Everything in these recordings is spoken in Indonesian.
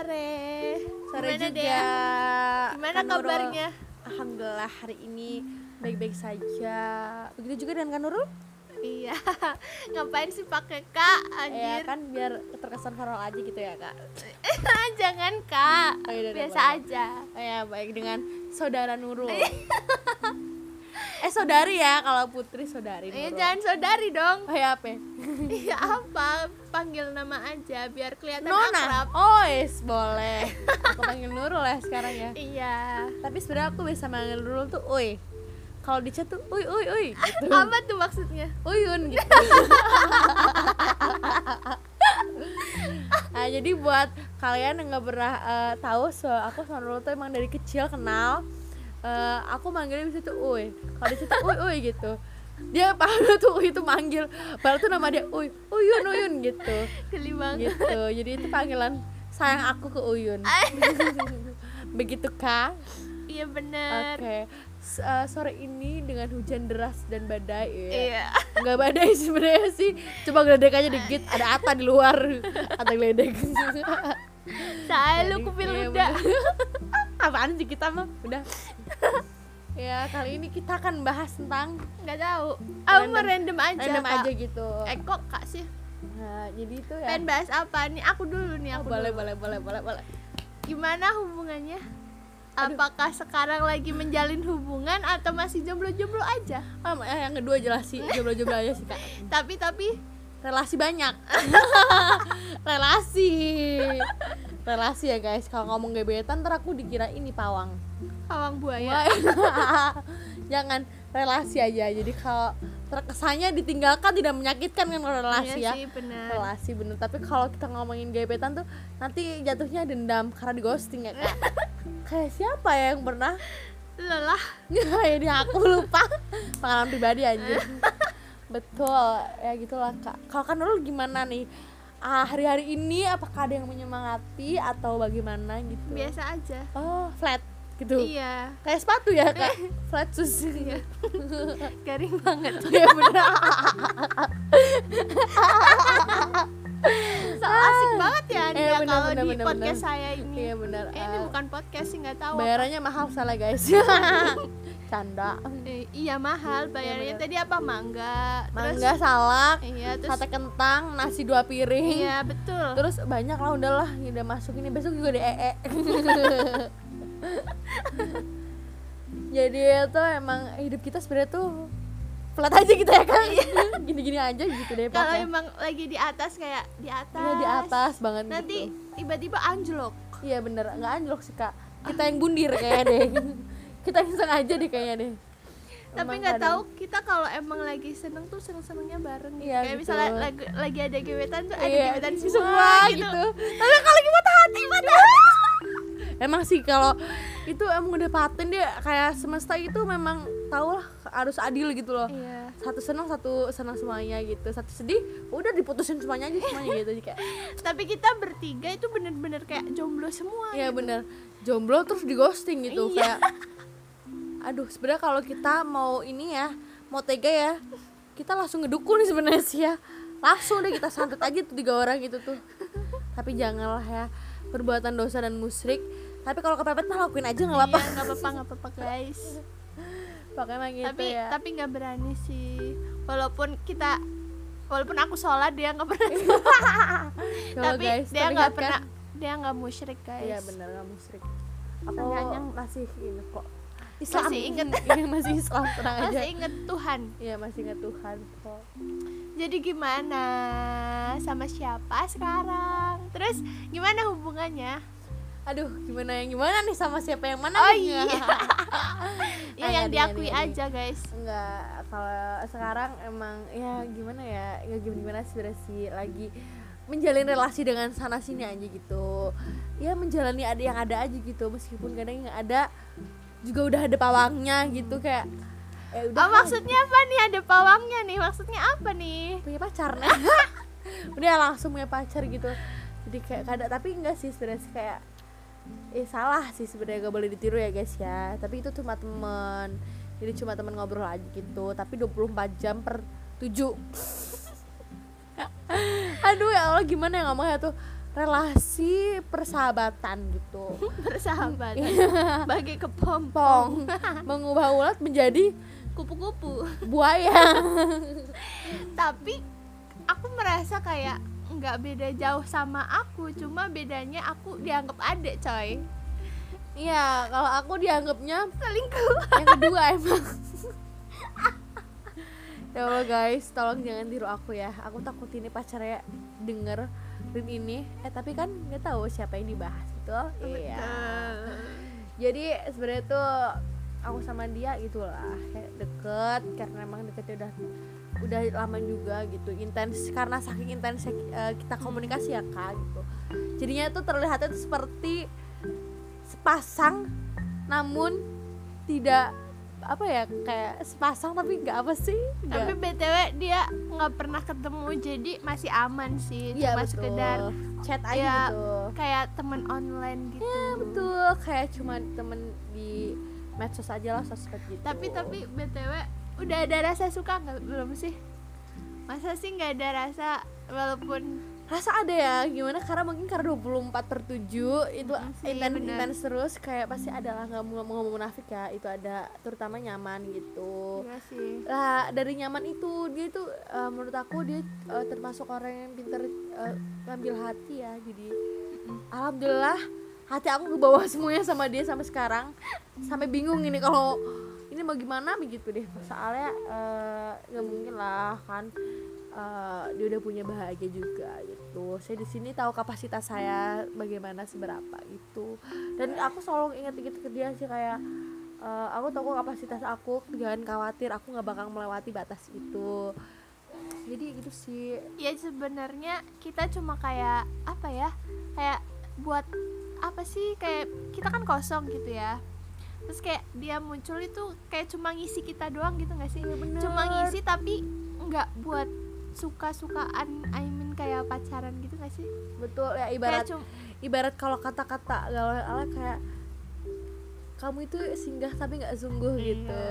sore. Sore Gimana, juga. Dea? Gimana Kak Nurul. kabarnya? Alhamdulillah hari ini baik-baik saja. Begitu juga dengan Kak Nurul? Iya. Ngapain sih pakai kak? Ya Anjir. kan biar terkesan formal aja gitu ya kak. Jangan kak. Oh, iya, Biasa aja. Oh, ya baik dengan saudara Nurul. eh saudari ya kalau Putri saudari Eh Nurul. jangan saudari dong. Oh ya apa? Iya apa? Panggil nama aja biar kelihatan Nona. akrab. Oh yes boleh. Aku panggil Nurul ya sekarang ya. Iya. Tapi sebenarnya aku bisa manggil Nurul tuh Uy. Kalau di chat tuh Uy Uy Uy gitu. Apa tuh maksudnya? Uyun gitu. nah, jadi buat kalian yang nggak pernah eh, tahu soal aku sama Nurul tuh emang dari kecil kenal. Eh, aku manggilnya bisa tuh Uy. Kalau di situ Uy Uy gitu. Dia padahal tuh Uy itu manggil, padahal tuh nama dia Uy, Uyun Uyun gitu. Geli banget. Gitu. Jadi itu panggilan sayang aku ke Uyun. Begitu kah? Iya bener. Oke. S- eh, sore ini dengan hujan deras dan badai ya Iya. nggak badai sebenarnya sih coba geledek aja dikit ada Ata di luar Ata geledek Saya lu kupil bener. apaan sih kita mah udah ya kali ini kita akan bahas tentang Nggak tahu. Aku Random. random aja. random Kak. aja gitu Eh kok kak sih? nah jadi itu ya Pengen bahas apa? Nih aku dulu nih Oh, aku boleh dulu. boleh boleh boleh boleh Gimana hubungannya? Apakah sekarang lagi menjalin hubungan atau masih jomblo-jomblo aja? Ah, eh, yang kedua jelas sih jomblo-jomblo aja sih kak Tapi tapi relasi banyak relasi relasi ya guys kalau ngomong gebetan ntar aku dikira ini pawang pawang buaya. Jangan relasi aja. Jadi kalau terkesannya ditinggalkan tidak menyakitkan kan kalau relasi iya ya. sih benar. relasi bener tapi kalau kita ngomongin gebetan tuh nanti jatuhnya dendam karena di ghosting ya kak. Kayak siapa ya yang pernah? Lelah. nggak ini aku lupa. Pengalaman pribadi aja betul. Ya gitulah kak. Kalau kan Nurul gimana nih? Ah, hari-hari ini apakah ada yang menyemangati atau bagaimana gitu? Biasa aja. oh flat gitu. Iya. kayak sepatu ya kak? Flat shoes. Iya. Garing banget. ya bener. So asik banget ya nih Eh, ya bener, kalau bener, di bener, podcast bener. saya ini. iya bener. Eh, ini Eh, bukan podcast sih nggak tahu. bayarannya mahal salah guys. Canda. Eh, iya mahal bayarnya bener. tadi apa? Mangga. Terus mangga salak iya terus sate kentang nasi dua piring. Iya betul. Terus banyak lah udahlah udah masuk ini. Besok juga di ee jadi itu emang hidup kita sebenarnya tuh flat aja gitu ya kan gini-gini aja gitu deh kalau emang lagi di atas kayak di atas. Iya, di atas banget nanti gitu. tiba-tiba anjlok. Iya bener. Nggak anjlok sih kak. Kita yang bundir kayaknya deh. Kita yang sengaja deh kayaknya deh. Tapi nggak tahu kita kalau emang lagi seneng tuh seneng senengnya bareng gitu. Iya, kayak gitu. misalnya lagi, lagi ada gebetan tuh ada Iya, gebetan semua, semua, gitu. tapi kalau lagi patah hati patah hati emang sih kalau itu emang udah paten dia kayak semesta itu memang tau lah harus adil gitu loh. Iya. Satu senang satu senang semuanya gitu. Satu sedih udah diputusin semuanya aja semuanya gitu kayak tapi kita bertiga itu bener-bener kayak jomblo semua ya gitu. bener. Jomblo terus di ghosting gitu Iya. kayak aduh sebenarnya kalau kita mau ini ya mau tega ya kita langsung ngedukung nih sebenarnya sih ya. Langsung deh kita santet aja tuh tiga orang gitu tuh. Tapi janganlah ya perbuatan dosa dan musyrik tapi kalau kepepet mah lakuin aja nggak apa-apa. Iya, nggak apa-apa nggak apa-apa guys. Pokoknya gitu tapi ya. tapi nggak berani sih. Walaupun kita walaupun aku sholat dia nggak pernah tapi guys, dia nggak pernah dia nggak musyrik guys. Iya bener nggak musyrik. Aku Seenggaknya masih ini kok. Islam. Masih inget. Iya, masih Islam tenang aja. masih inget Tuhan. Iya masih ingat Tuhan kok. Jadi gimana? Sama siapa sekarang? Terus gimana hubungannya Aduh gimana yang gimana nih sama siapa yang mana Oh, nih? iya. ya yang diakui iya. aja guys. Enggak kalau sekarang emang ya gimana ya nggak gimana gimana sebenarnya sih lagi menjalin relasi dengan sana sini aja gitu. Ya menjalani ada yang ada aja gitu meskipun kadang yang ada juga udah ada pawangnya gitu kayak eh udah oh, lah, maksudnya apa nih? Ada pawangnya nih? Maksudnya apa nih? Punya pacar nah. Udah langsung punya pacar gitu. Jadi kayak kadang tapi enggak sih sebenarnya kayak eh salah sih sebenarnya gak boleh ditiru ya guys ya. Tapi itu cuma temen. Jadi cuma temen ngobrol aja gitu. Tapi 24 jam per 7 aduh ya Allah gimana ya ngomongnya tuh. Relasi persahabatan gitu. Bersahabat Iya. bagi kepompong. Pong. Mengubah ulat menjadi kupu-kupu. buaya. Tapi aku merasa kayak nggak beda jauh sama aku cuma bedanya aku dianggap adek coy. Iya kalau aku dianggapnya selingkuh yang kedua emang. Ya Allah guys tolong jangan tiru aku ya. Aku takut ini pacarnya denger dan ini. Eh tapi kan nggak tahu siapa yang dibahas gitu iya. Jadi sebenarnya tuh aku sama dia gitulah kayak deket karena emang deketnya udah udah lama juga gitu intens karena saking intensnya eh, kita komunikasi ya kak gitu. Jadinya tuh terlihatnya tuh seperti sepasang namun tidak apa ya kayak sepasang tapi nggak apa sih? Tapi nggak btw dia nggak pernah ketemu jadi masih aman sih Iya, cuma betul. sekedar chat aja ya, gitu. kayak temen online gitu. Ya betul. Kayak cuma temen di medsos aja lah sosmed gitu. Tapi tapi btw udah ada rasa suka nggak? Belum sih. Masa sih nggak ada rasa walaupun rasa ada ya gimana? Karena mungkin karena 24 per 7 itu sih, intens intens terus kayak pasti ada lah nggak mau ngomong munafik ya itu ada terutama nyaman gitu. Iya sih. Lah dari nyaman itu dia itu eh, menurut aku dia eh, termasuk orang yang pintar eh, ngambil hati ya jadi alhamdulillah hati aku ke bawah semuanya sama dia sampai sekarang. Sampai bingung ini kalau ini mau gimana begitu deh. Soalnya eh, nggak mungkin lah kan eh, dia udah punya bahagia juga gitu. Saya di sini tahu kapasitas saya bagaimana seberapa gitu. Dan aku selalu ingat-ingat ke dia sih kayak eh, aku tahu kapasitas aku jangan khawatir aku nggak bakal melewati batas itu. Jadi gitu sih. Ya sebenarnya kita cuma kayak apa ya kayak buat apa sih kayak kita kan kosong gitu ya terus kayak dia muncul itu kayak cuma ngisi kita doang gitu nggak sih? Cuma ngisi tapi nggak buat suka-sukaan I mean kayak pacaran gitu nggak sih? Betul ya ibarat ibarat kalau kata-kata galau ala kayak kamu itu singgah tapi nggak sungguh Iya. gitu.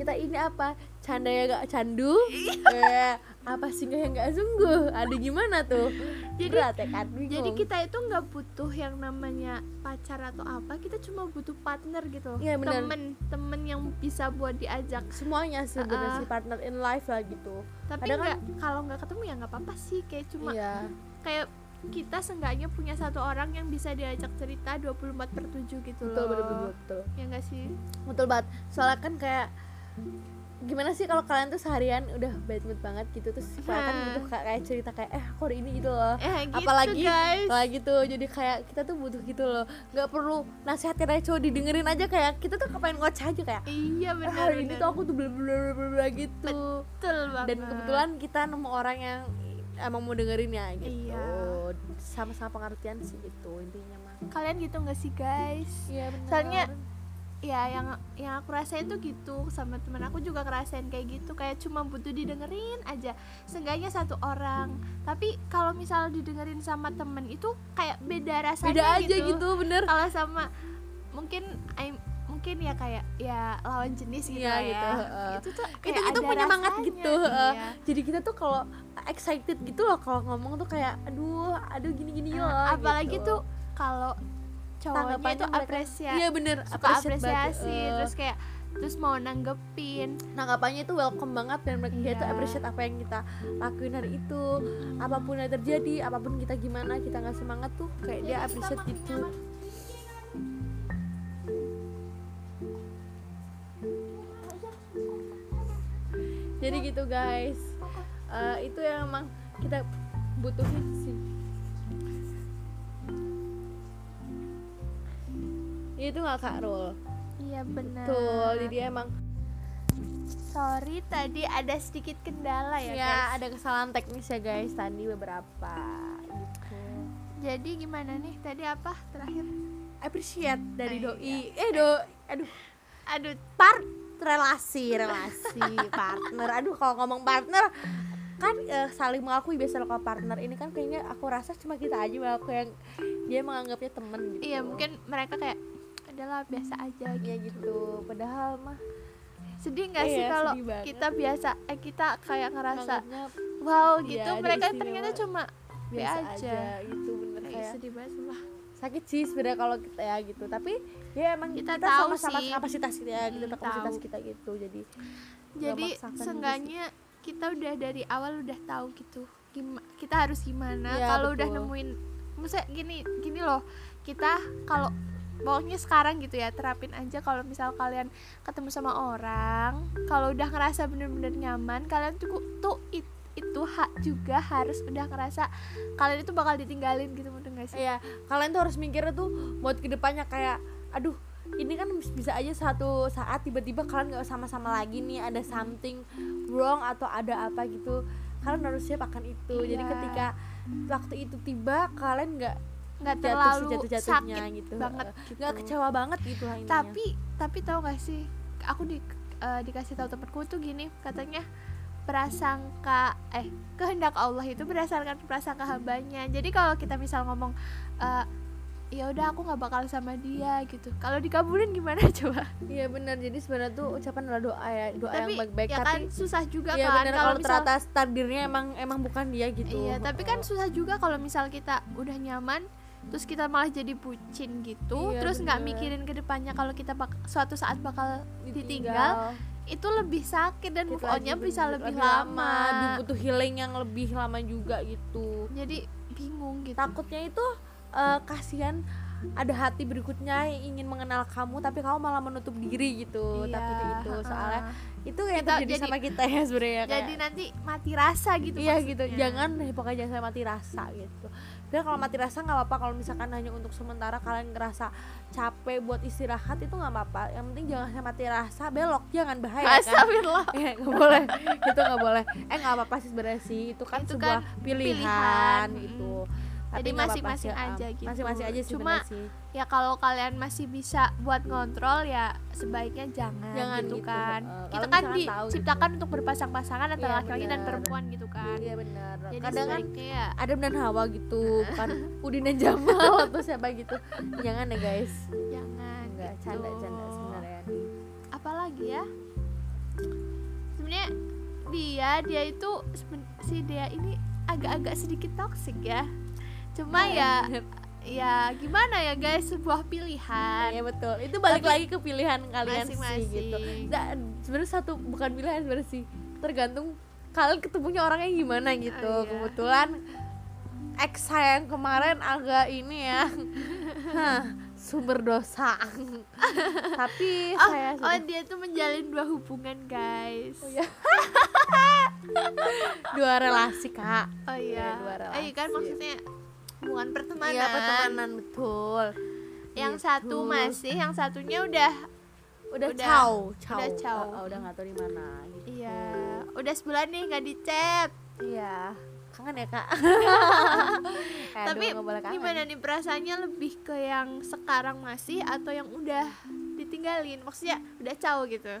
Kita ini apa? Canda ya nggak candu? Iya. Eh, apa singgah yang nggak sungguh? Ada gimana tuh? Jadi- berat ya kan? Jadi kita itu nggak butuh yang namanya pacar atau apa kita cuma butuh partner gitu benar. temen temen yang bisa buat diajak. Semuanya sebenarnya Ah. sih partner in life lah gitu. Tapi kan- nggak kalau nggak ketemu ya nggak apa-apa sih kayak cuma iya. kayak kita seenggaknya punya satu orang yang bisa diajak cerita 24 per 7 gitu betul loh. betul betul betul. Ya nggak sih? Betul banget. Soalnya kan kayak gimana sih kalau kalian tuh seharian udah bad mood banget gitu terus kalau kan butuh kayak, kayak cerita kayak eh aku hari ini gitu loh. Eh gitu apalagi guys. apalagi tuh jadi kayak kita tuh butuh gitu loh. Nggak perlu nasihatin aja cowok didengerin aja kayak kita tuh kepengen ngoceh aja kayak iya "Ah, benar hari ini tuh aku tuh bla bla bla gitu. Betul banget. dan kebetulan kita nemu orang yang emang mau dengerin ya gitu. Iya. sama-sama pengertian sih itu intinya mah kalian gitu nggak sih guys? Iya benar. Soalnya ya yang yang aku rasain tuh gitu sama temen aku juga ngerasain kayak gitu. Kayak cuma butuh didengerin aja. Seenggaknya satu orang. Tapi kalau misal didengerin sama temen itu kayak beda rasanya beda aja gitu. bener. Kalau sama mungkin mungkin ya kayak ya lawan jenis gitu Iya, lah ya gitu, heeh. itu tuh itu kayak kita ada penyemangat rasanya, gitu heeh. iya. jadi kita tuh kalau excited gitu loh kalau ngomong tuh kayak aduh aduh gini gini Eh, loh apalagi gitu. tuh kalau cowoknya itu apresiasi iya bener suka apresiasi heeh. terus kayak terus mau nanggepin tanggapannya itu welcome banget dan mereka dia Iya. tuh appreciate apa yang kita lakuin hari itu apa pun yang terjadi apa pun kita gimana kita nggak semangat tuh kayak dia appreciate gitu jadi gitu guys. Eh, itu yang emang kita butuhin sih. Itu nggak kak Rul iya benar. Tuh jadi emang sorry tadi ada sedikit kendala ya, ya guys. ada kesalahan teknis ya guys. Tadi beberapa gitu. Jadi gimana nih? Tadi apa terakhir? Appreciate dari Oh, doi. eh do aduh. Aduh part relasi relasi partner. Aduh kalau ngomong partner kan eh, saling mengakui biasa kalau partner. Ini kan kayaknya aku rasa cuma kita aja aku yang dia menganggapnya temen gitu. Iya mungkin mereka kayak adalah biasa aja ya gitu. Gitu padahal mah sedih nggak sih Iya, kalau kita biasa eh kita kayak ngerasa menganggapnya wow Iya, gitu. ada mereka ternyata cuma biasa aja. aja gitu. Bener kayak kayak sedih banget sumpah sakit sih sebenarnya kalau kita ya gitu tapi ya emang Kita kita, tahu sama-sama sih. kapasitas kita ya gitu Hmm, kapasitas tahu. kita gitu jadi jadi diri seenggaknya kita udah dari awal udah tahu gitu gimana kita harus gimana Iya, kalau udah nemuin maksudnya gini gini loh kita kalau pokoknya sekarang gitu ya terapin aja kalau misal kalian ketemu sama orang kalau udah ngerasa bener-bener nyaman kalian tuh tuh it- itu hak juga harus udah ngerasa kalian itu bakal ditinggalin gitu gak sih ya kalian tuh harus mikirnya tuh buat ke depannya kayak aduh ini kan bisa aja satu saat tiba-tiba kalian nggak sama-sama lagi nih ada something wrong atau ada apa gitu kalian harus siap akan itu jadi Iya. ketika waktu itu tiba kalian nggak nggak jatuh terlalu sejatuh-jatuhnya sakit gitu banget nggak gitu. kecewa banget gitu lah intinya. tapi tapi tau gak sih aku di eh, dikasih tahu temanku tuh gini katanya prasangka eh kehendak Allah itu berdasarkan prasangka hambanya jadi kalau kita misal ngomong eh, ya udah aku nggak bakal sama dia gitu kalau dikabulin gimana coba Iya benar. Jadi sebenarnya tuh ucapan adalah doa ya, doa tapi yang baik-baik. ya tapi kan susah juga iya kan benar kalau kalau misal ternyata takdirnya emang emang bukan dia gitu. iya tapi kan susah juga kalau misal kita udah nyaman terus kita malah jadi bucin gitu Iya, terus nggak mikirin ke depannya kalau kita bak- suatu saat bakal ditinggal itu lebih sakit dan move Gitu on-nya bisa lebih- lama. lebih butuh healing yang lebih lama juga gitu. Jadi bingung gitu. Takutnya itu eh, kasihan ada hati berikutnya yang ingin mengenal kamu tapi kamu malah menutup diri gitu. Iya, Takutnya itu soalnya ha-ha. itu yang Kita terjadi jadi- sama kita ya sebenarnya kayak- jadi nanti mati rasa gitu Iya gitu, maksudnya. jangan deh pokoknya jangan sampai mati rasa gitu. Dan kalau mati rasa nggak apa-apa kalau misalkan hanya untuk sementara kalian ngerasa capek buat istirahat itu nggak apa-apa. Yang penting jangan sampai mati rasa belok, jangan bahaya kan. Astagfirullah. Iya nggak boleh, itu nggak boleh. Eh nggak apa-apa sih sebenarnya sih, itu kan Itu sebuah kan pilihan, pilihan, gitu. Jadi masing-masing aja gitu. Masing-masing aja sih Cuma sih. Ya kalau kalian masih bisa buat ngontrol ya sebaiknya jangan, Jangan gitu, gitu, kan. heeh. Kita kan diciptakan untuk berpasang-pasangan antara Iya, laki-laki dan perempuan gitu kan. Iya benar. Jadi Kadang kan ya Adam dan Hawa gitu, bukan Udin dan Jamal atau siapa gitu. Jangan ya guys. jangan. Enggak, gitu. canda-canda sebenarnya nih. apalagi ya sebenarnya dia dia itu si dia ini agak-agak sedikit toksik ya cuma ya ya gimana ya guys sebuah pilihan Iya betul. Itu balik Tapi- lagi ke pilihan kalian sih Masing-masing. gitu. Dan sebenarnya satu bukan pilihan sebenarnya sih. Tergantung kalian ketemunya orangnya gimana gitu. Oh, iya. Kebetulan ex saya yang kemarin agak ini ya. Hah, sumber dosa. Tapi oh, saya oh sudah dia tuh menjalin dua hubungan guys Oh, iya. dua relasi, Kak. oh iya dua oh iya kan relasi. maksudnya hubungan pertemanan Iya, pertemanan betul. yang Gitu. satu masih yang satunya udah udah, udah- caw, caw. udah caw. Oh, udah nggak tahu di mana gitu. iya udah sebulan nih nggak di chat Iya, kangen ya kak. Tapi aduh, kangen. gimana nih perasaannya lebih ke yang sekarang masih atau yang udah ditinggalin maksudnya udah caw gitu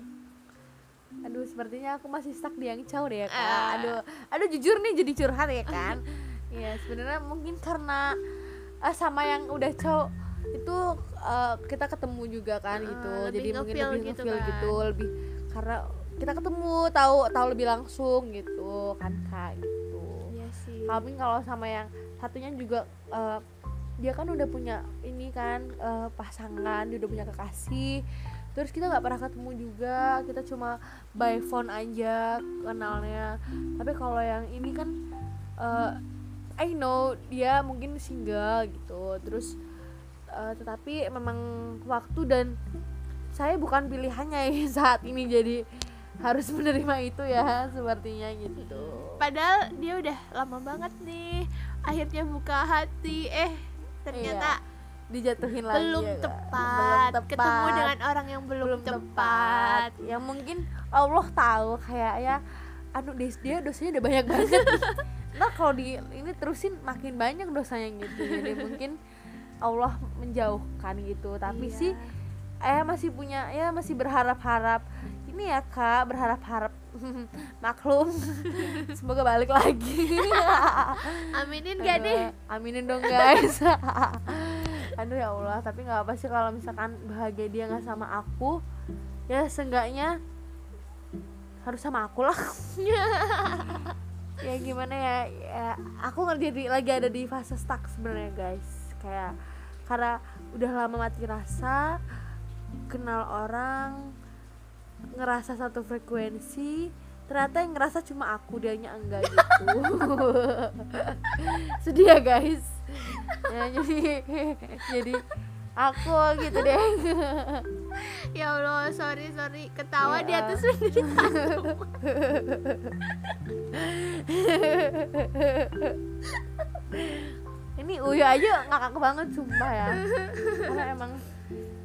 Aduh, sepertinya aku masih stuck di yang caw deh ya kak. Ah. Aduh, aduh jujur nih jadi curhat ya kan. Iya, sebenarnya mungkin karena eh, sama yang udah caw itu eh, kita ketemu juga kan Ah, gitu. lebih jadi mungkin lebih gitu kan. gitu, lebih karena kita ketemu tahu tahu lebih langsung gitu kan kak gitu. iya sih Kami kalau sama yang satunya juga eh, dia kan udah punya ini kan eh, pasangan, dia udah punya kekasih. Terus kita nggak pernah ketemu juga, kita cuma by phone aja kenalnya. Tapi kalau yang ini kan eh, I know dia mungkin single gitu. Terus eh, tetapi memang waktu dan saya bukan pilihannya ya saat ini jadi harus menerima itu ya sepertinya gitu. padahal dia udah lama banget nih akhirnya buka hati eh ternyata dijatuhin lagi belum, ya, tepat. Belum ketemu dengan orang yang belum, tepat, yang mungkin Allah tahu kayak ya aduh dia, dia dosanya udah banyak banget nah kalau di ini terusin makin banyak dosanya gitu jadi mungkin Allah menjauhkan gitu. Tapi Iya. sih eh masih punya ya masih berharap-harap. Ini ya kak berharap-harap. Maklum. Semoga balik lagi. Aminin gak nih? aminin dong guys. Aduh ya Allah tapi nggak apa sih kalau misalkan bahagia dia nggak sama aku ya seenggaknya harus sama aku lah ya gimana ya, ya aku ngerti lagi ada di fase stuck sebenarnya guys. Kayak karena udah lama mati rasa kenal orang ngerasa satu frekuensi ternyata yang ngerasa cuma aku dianya enggak gitu. Sedih ya guys. Ya, jadi jadi aku gitu deh. Ya Allah sorry sorry. Ketawa Ya. di atas penderitaan ini Uya aja ngakak banget sumpah ya. Karena emang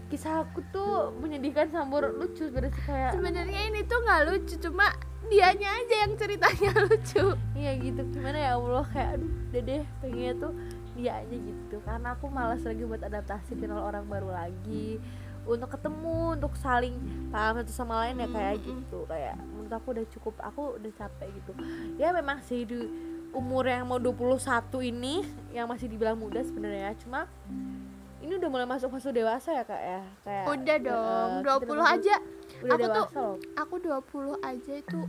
kisah aku tuh menyedihkan sambur lucu berarti kayak sebenarnya ini tuh nggak lucu cuma dianya aja yang ceritanya lucu. Iya gitu gimana ya Allah kayak aduh dede pengennya tuh dia aja gitu. Karena aku malas lagi buat adaptasi kenal orang baru lagi. Untuk ketemu untuk saling paham satu sama lain ya kayak gitu. Kayak menurut aku udah cukup aku udah capek gitu. Ya memang sih di umur yang mau 21 ini yang masih dibilang muda sebenarnya. Cuma ini udah mulai masuk fase dewasa ya kak ya? Kayak udah dong eh, kita 20 masuk- aja. udah aku tuh loh. aku 20 aja itu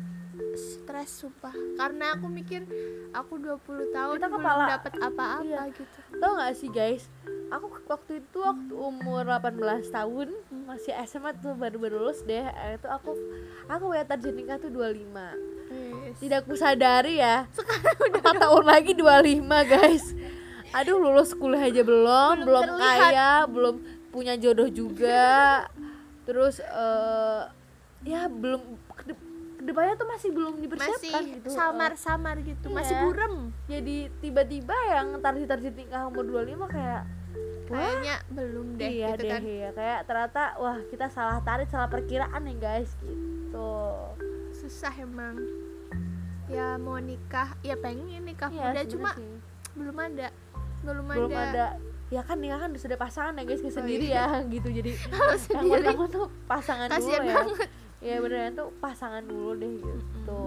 stres sumpah. Karena aku mikir aku 20 tahun Kita belum kepala- dapat apa-apa Iya. gitu. Tau gak sih guys? Aku waktu itu waktu umur 18 tahun masih SMA tuh baru-baru lulus deh. Eh, itu aku aku punya target nikah tuh 25 Yes. tidak ku sadari ya. Sekarang udah 4 tahun lagi 25 guys. Aduh lulus kuliah aja belum Belum belum, terlihat. kaya belum punya jodoh juga. Terus eh ya belum ke depannya tuh masih belum masih dipersiapkan gitu. Eh, samar-samar gitu. Masih Iya. burem. Jadi tiba-tiba yang target-target nikah umur 25 kayak wah kayaknya belum deh iya gitu deh kan. iya. Kayak ternyata wah kita salah tarik salah perkiraan nih guys gitu. Susah emang. Ya mau nikah ya pengen nikah Iya, muda cuma sih. belum ada belum, belum ada, ada. Ya kan nikah kan sudah pasangan ya guys Oh, sendiri iya. ya gitu. Jadi Kalau yang sendiri. pertama tuh pasangan dulu kasihan ya. banget ya beneran tuh pasangan dulu deh gitu.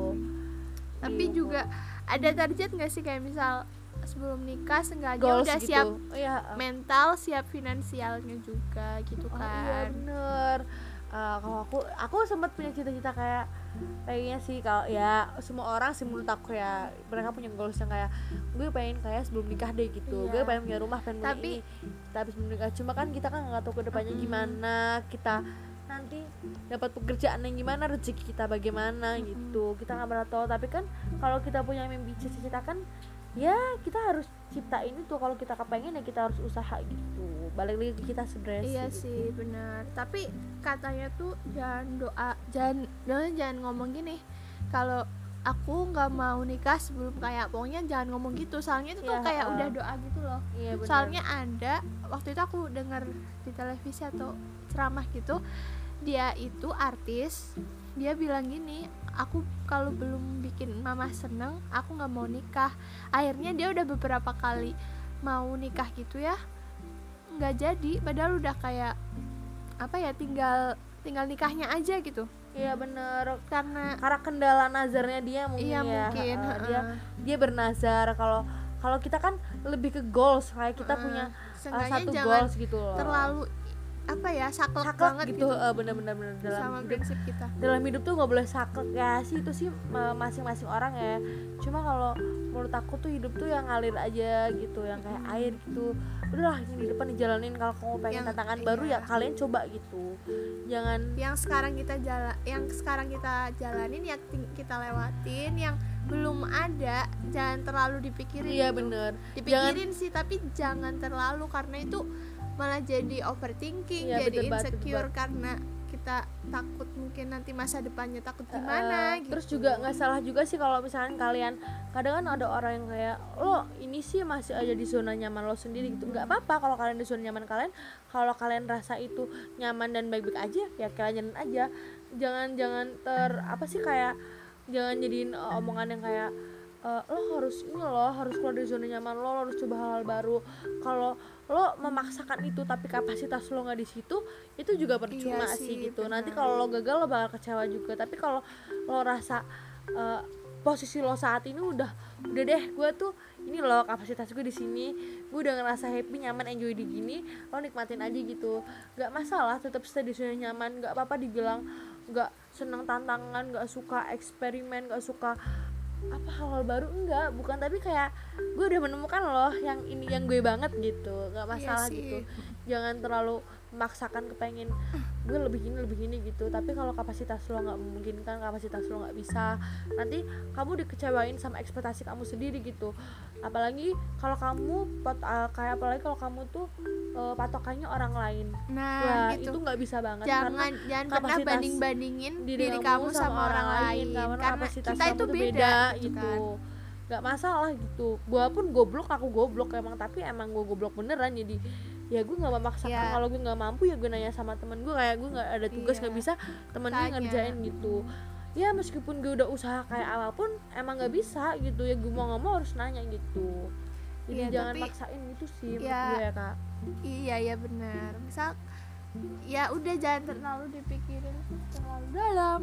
Tapi Iya, juga ada target nggak sih kayak misal sebelum nikah sengaja goals udah gitu. siap iya uh, mental siap finansialnya juga gitu oh, iya kan. bener. Uh, kalau aku aku sempat punya cita-cita kayak kayaknya sih kalau ya semua orang sih menurut aku ya mereka punya goals yang kayak gue pengen kayak sebelum nikah deh gitu. Iya. gue pengen punya rumah pengen Tapi- ini tapi sebelum nikah. Cuma kan kita kan nggak tahu ke depannya Mm-mm. gimana kita nanti dapat pekerjaan yang gimana rezeki kita bagaimana gitu. Kita nggak pernah tahu tapi kan kalau kita punya mimpi cita-cita kan ya kita harus ciptain itu. Kalau kita kepengen ya kita harus usaha gitu. Balik lagi ke kita sebenarnya iya gitu. sih benar. Tapi katanya tuh jangan doa jangan jangan jangan ngomong gini. Kalau aku nggak mau nikah sebelum kayak pokoknya jangan ngomong gitu. Soalnya itu tuh Iya, kayak ha-ha. udah doa gitu loh. Iya bener. soalnya ada waktu itu aku dengar di televisi atau ceramah gitu dia itu artis dia bilang gini aku kalau belum bikin mama seneng aku nggak mau nikah. Akhirnya dia udah beberapa kali mau nikah gitu ya nggak jadi. Padahal udah kayak apa ya tinggal tinggal nikahnya aja gitu. Iya bener. Karena karena kendala nazarnya dia mungkin iya ya. mungkin heeh. dia dia bernazar. Kalau kalau kita kan lebih ke goals. Kayak kita Heeh. punya uh, satu goals gitu loh. terlalu apa ya saklek saklek banget gitu, gitu, eh, bener-bener bener dalam sama hidup. prinsip kita. Dalam hidup tuh nggak boleh saklek ya sih itu sih masing-masing orang ya. Cuma kalau menurut aku tuh hidup tuh yang ngalir aja gitu yang kayak Hmm. air gitu. Udahlah yang di depan dijalanin. Kalau kamu pengen Yang- tantangan baru ya iya. kalian coba gitu. Jangan yang sekarang kita jalan yang sekarang kita jalanin ya kita lewatin. Yang belum ada jangan terlalu dipikirin iya gitu. bener. Dipikirin sih tapi jangan terlalu karena itu malah jadi overthinking Iya, jadi betul banget, betul insecure karena kita takut mungkin nanti masa depannya takut gimana Eh, gitu. terus juga nggak salah juga sih kalau misalkan kalian kadang kan ada orang yang kayak lo ini sih masih aja di zona nyaman lo sendiri gitu. Nggak apa-apa kalau kalian di zona nyaman kalian. Kalau kalian rasa itu nyaman dan baik-baik aja ya kalian jalanin aja. Jangan jangan ter apa sih kayak jangan jadiin uh, omongan yang kayak uh, lo harus ini lo harus keluar dari zona nyaman lo, lo harus coba hal-hal baru. Kalau lo memaksakan itu tapi kapasitas lo nggak di situ itu juga percuma Iya sih, sih, gitu. nanti benar. kalau lo gagal lo bakal kecewa juga. Tapi kalau lo rasa uh, posisi lo saat ini udah udah deh gue tuh ini loh kapasitas gue di sini. Gue udah ngerasa happy nyaman enjoy di gini lo nikmatin aja gitu. Nggak masalah tetap stay di zona nyaman. Nggak apa-apa dibilang nggak senang tantangan nggak suka eksperimen nggak suka apa hal-hal baru? Enggak bukan. Tapi kayak gue udah menemukan loh yang ini yang gue banget gitu. Nggak masalah Iya sih. gitu. Jangan terlalu memaksakan kepengen gue lebih gini lebih gini gitu. Tapi kalau kapasitas lo nggak memungkinkan kapasitas lo nggak bisa nanti kamu dikecewain sama ekspektasi kamu sendiri gitu. Apalagi kalau kamu pot, uh, kayak apalagi kalau kamu tuh uh, patokannya orang lain. Nah Wah, gitu. itu nggak bisa banget jangan karena jangan pernah banding bandingin diri diri, kamu sama sama, orang lain karena karena kapasitas kita itu tuh beda, gitu gitu. kan. nggak masalah gitu. Gua pun goblok aku goblok emang. Tapi emang gua goblok beneran jadi ya gue nggak memaksakan. Ya. kalau gue nggak mampu ya gue nanya sama temen gue kayak gue nggak ada tugas nggak Iya. bisa temen gue ngerjain gitu. Ya meskipun gue udah usaha kayak apa pun emang nggak bisa gitu. Ya gue mau nggak mau harus nanya gitu. Jadi Iya, jangan tapi- maksain gitu sih Ya. gue ya kak. Iya ya benar misal ya udah jangan terlalu dipikirin terlalu dalam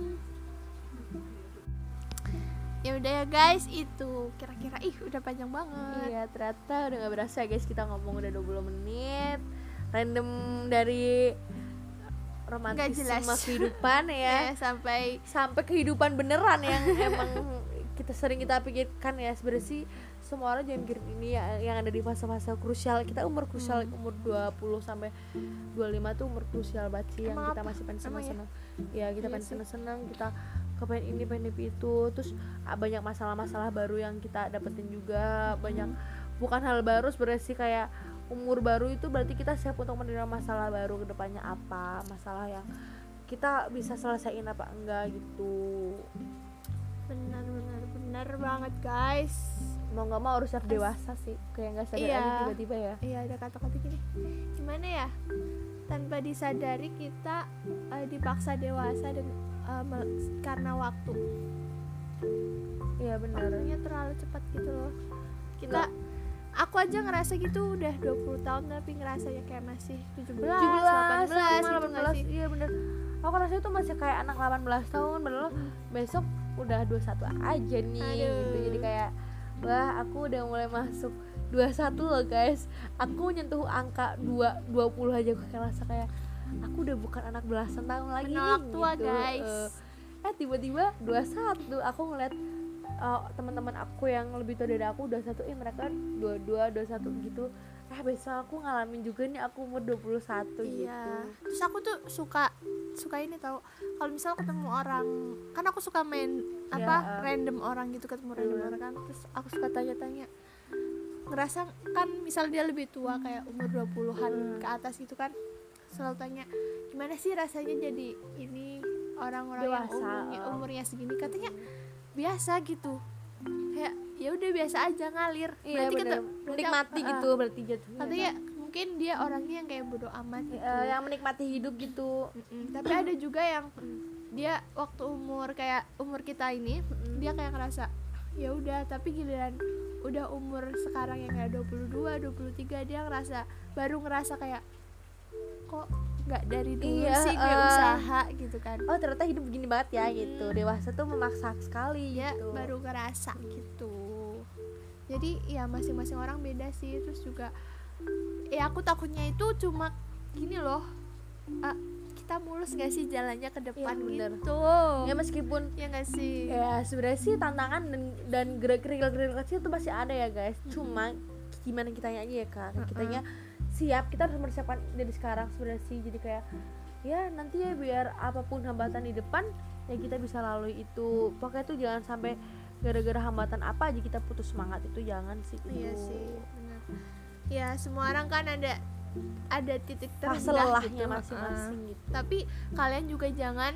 ya udah ya guys itu kira-kira ih udah panjang banget Iya ternyata udah gak berasa ya guys kita ngomong udah 20 menit Random dari romantisme jelas. kehidupan ya ya sampai Sampai kehidupan beneran yang emang kita sering kita pikirkan ya sebenarnya sih semua orang jangan mikirin ini ya yang ada di fase-fase krusial kita umur krusial Hmm. umur 20 sampai 25 tuh umur krusial banget sih yang kita masih pengen Emang ya? ya kita Iya pengen sih. seneng-seneng kita kepengen ini pengen itu. Terus banyak masalah-masalah baru yang kita dapetin juga. Banyak bukan hal baru sebenarnya sih kayak umur baru itu berarti kita siap untuk menerima masalah baru ke depannya apa masalah yang kita bisa selesaiin apa enggak gitu. Benar benar benar banget guys. Mau nggak mau harus siap dewasa sih. Kayak nggak sadar Iya. aja tiba-tiba ya. Iya ada kata-kata gini. Gimana ya? Tanpa disadari kita eh, dipaksa dewasa dan mel- karena waktu. Iya benar. Waktunya terlalu cepat gitu loh. Kita aku aja ngerasa gitu udah 20 tahun tapi ngerasanya kayak masih 17, 18, 17 gitu sama nggak sih? 18 iya bener aku rasanya tuh masih kayak anak 18 tahun padahal besok udah 21 aja nih Aduh. gitu jadi kayak wah aku udah mulai masuk 21 loh guys. Aku nyentuh angka 2 20 aja aku kayak rasa kayak aku udah bukan anak belasan tahun lagi Menolak nih tua gitu. guys Eh, eh tiba-tiba 21 aku ngeliat eh, teman-teman aku yang lebih tua dari aku 21 eh mereka 22 21 gitu eh besok aku ngalamin juga nih aku umur 21 gitu Iya. Terus aku tuh suka suka ini tahu kalau misal ketemu orang kan aku suka main apa Ya, eh. random orang gitu ketemu random Hmm. orang kan terus aku suka tanya-tanya ngerasa kan misal dia lebih tua kayak umur 20-an Hmm. ke atas gitu kan selalu tanya gimana sih rasanya jadi ini orang-orang yang umurnya, eh. umurnya segini? Katanya biasa gitu. Kayak ya udah biasa aja ngalir. Iya berarti bener. kata berarti menikmati aku- gitu ah, berarti jatuhnya. Katanya mungkin dia orangnya yang kayak bodoh amat gitu. Eh, yang menikmati hidup gitu. Tapi ada juga yang dia waktu umur kayak umur kita ini dia kayak ngerasa ya udah tapi giliran udah umur sekarang yang kayak 22, 23 dia ngerasa baru ngerasa kayak kok nggak dari dulu Iya, sih gue eh. usaha gitu kan. Oh ternyata hidup begini banget ya gitu. Dewasa tuh memaksa sekali dia gitu. baru ngerasa gitu. Jadi ya masing-masing orang beda sih. Terus juga ya aku takutnya itu cuma gini loh ah, kita mulus gak sih jalannya ke depan bener. gitu? Ya meskipun ya gak sih? ya sebenarnya sih tantangan dan dan gerak kerikil kerikil kecil tuh pasti ada ya guys. Cuma gimana kitanya aja ya kak. Kitanya siap kita harus mempersiapkan dari sekarang sebenarnya sih. Jadi kayak ya nanti ya biar apa pun hambatan di depan ya kita bisa lalui itu. Pokoknya tuh jangan sampai gara-gara hambatan apa aja kita putus semangat itu jangan sih. Iya itu. sih benar. Ya semua orang kan ada ada titik terendah gitu. Masing-masing heeh. gitu. Tapi kalian juga jangan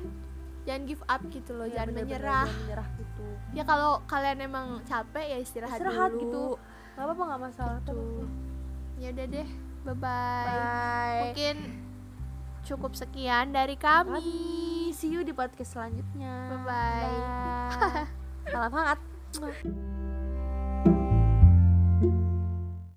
jangan give up gitu loh Ya, jangan bener-bener menyerah. jangan menyerah gitu. Ya kalau kalian emang capek ya istirahat, Istirahat dulu. gitu. nggak apa-apa nggak masalah. Gitu. ya udah deh bye bye. Bye mungkin cukup sekian dari kami. Kami see you di podcast selanjutnya. Bye-bye. Dah. salam hangat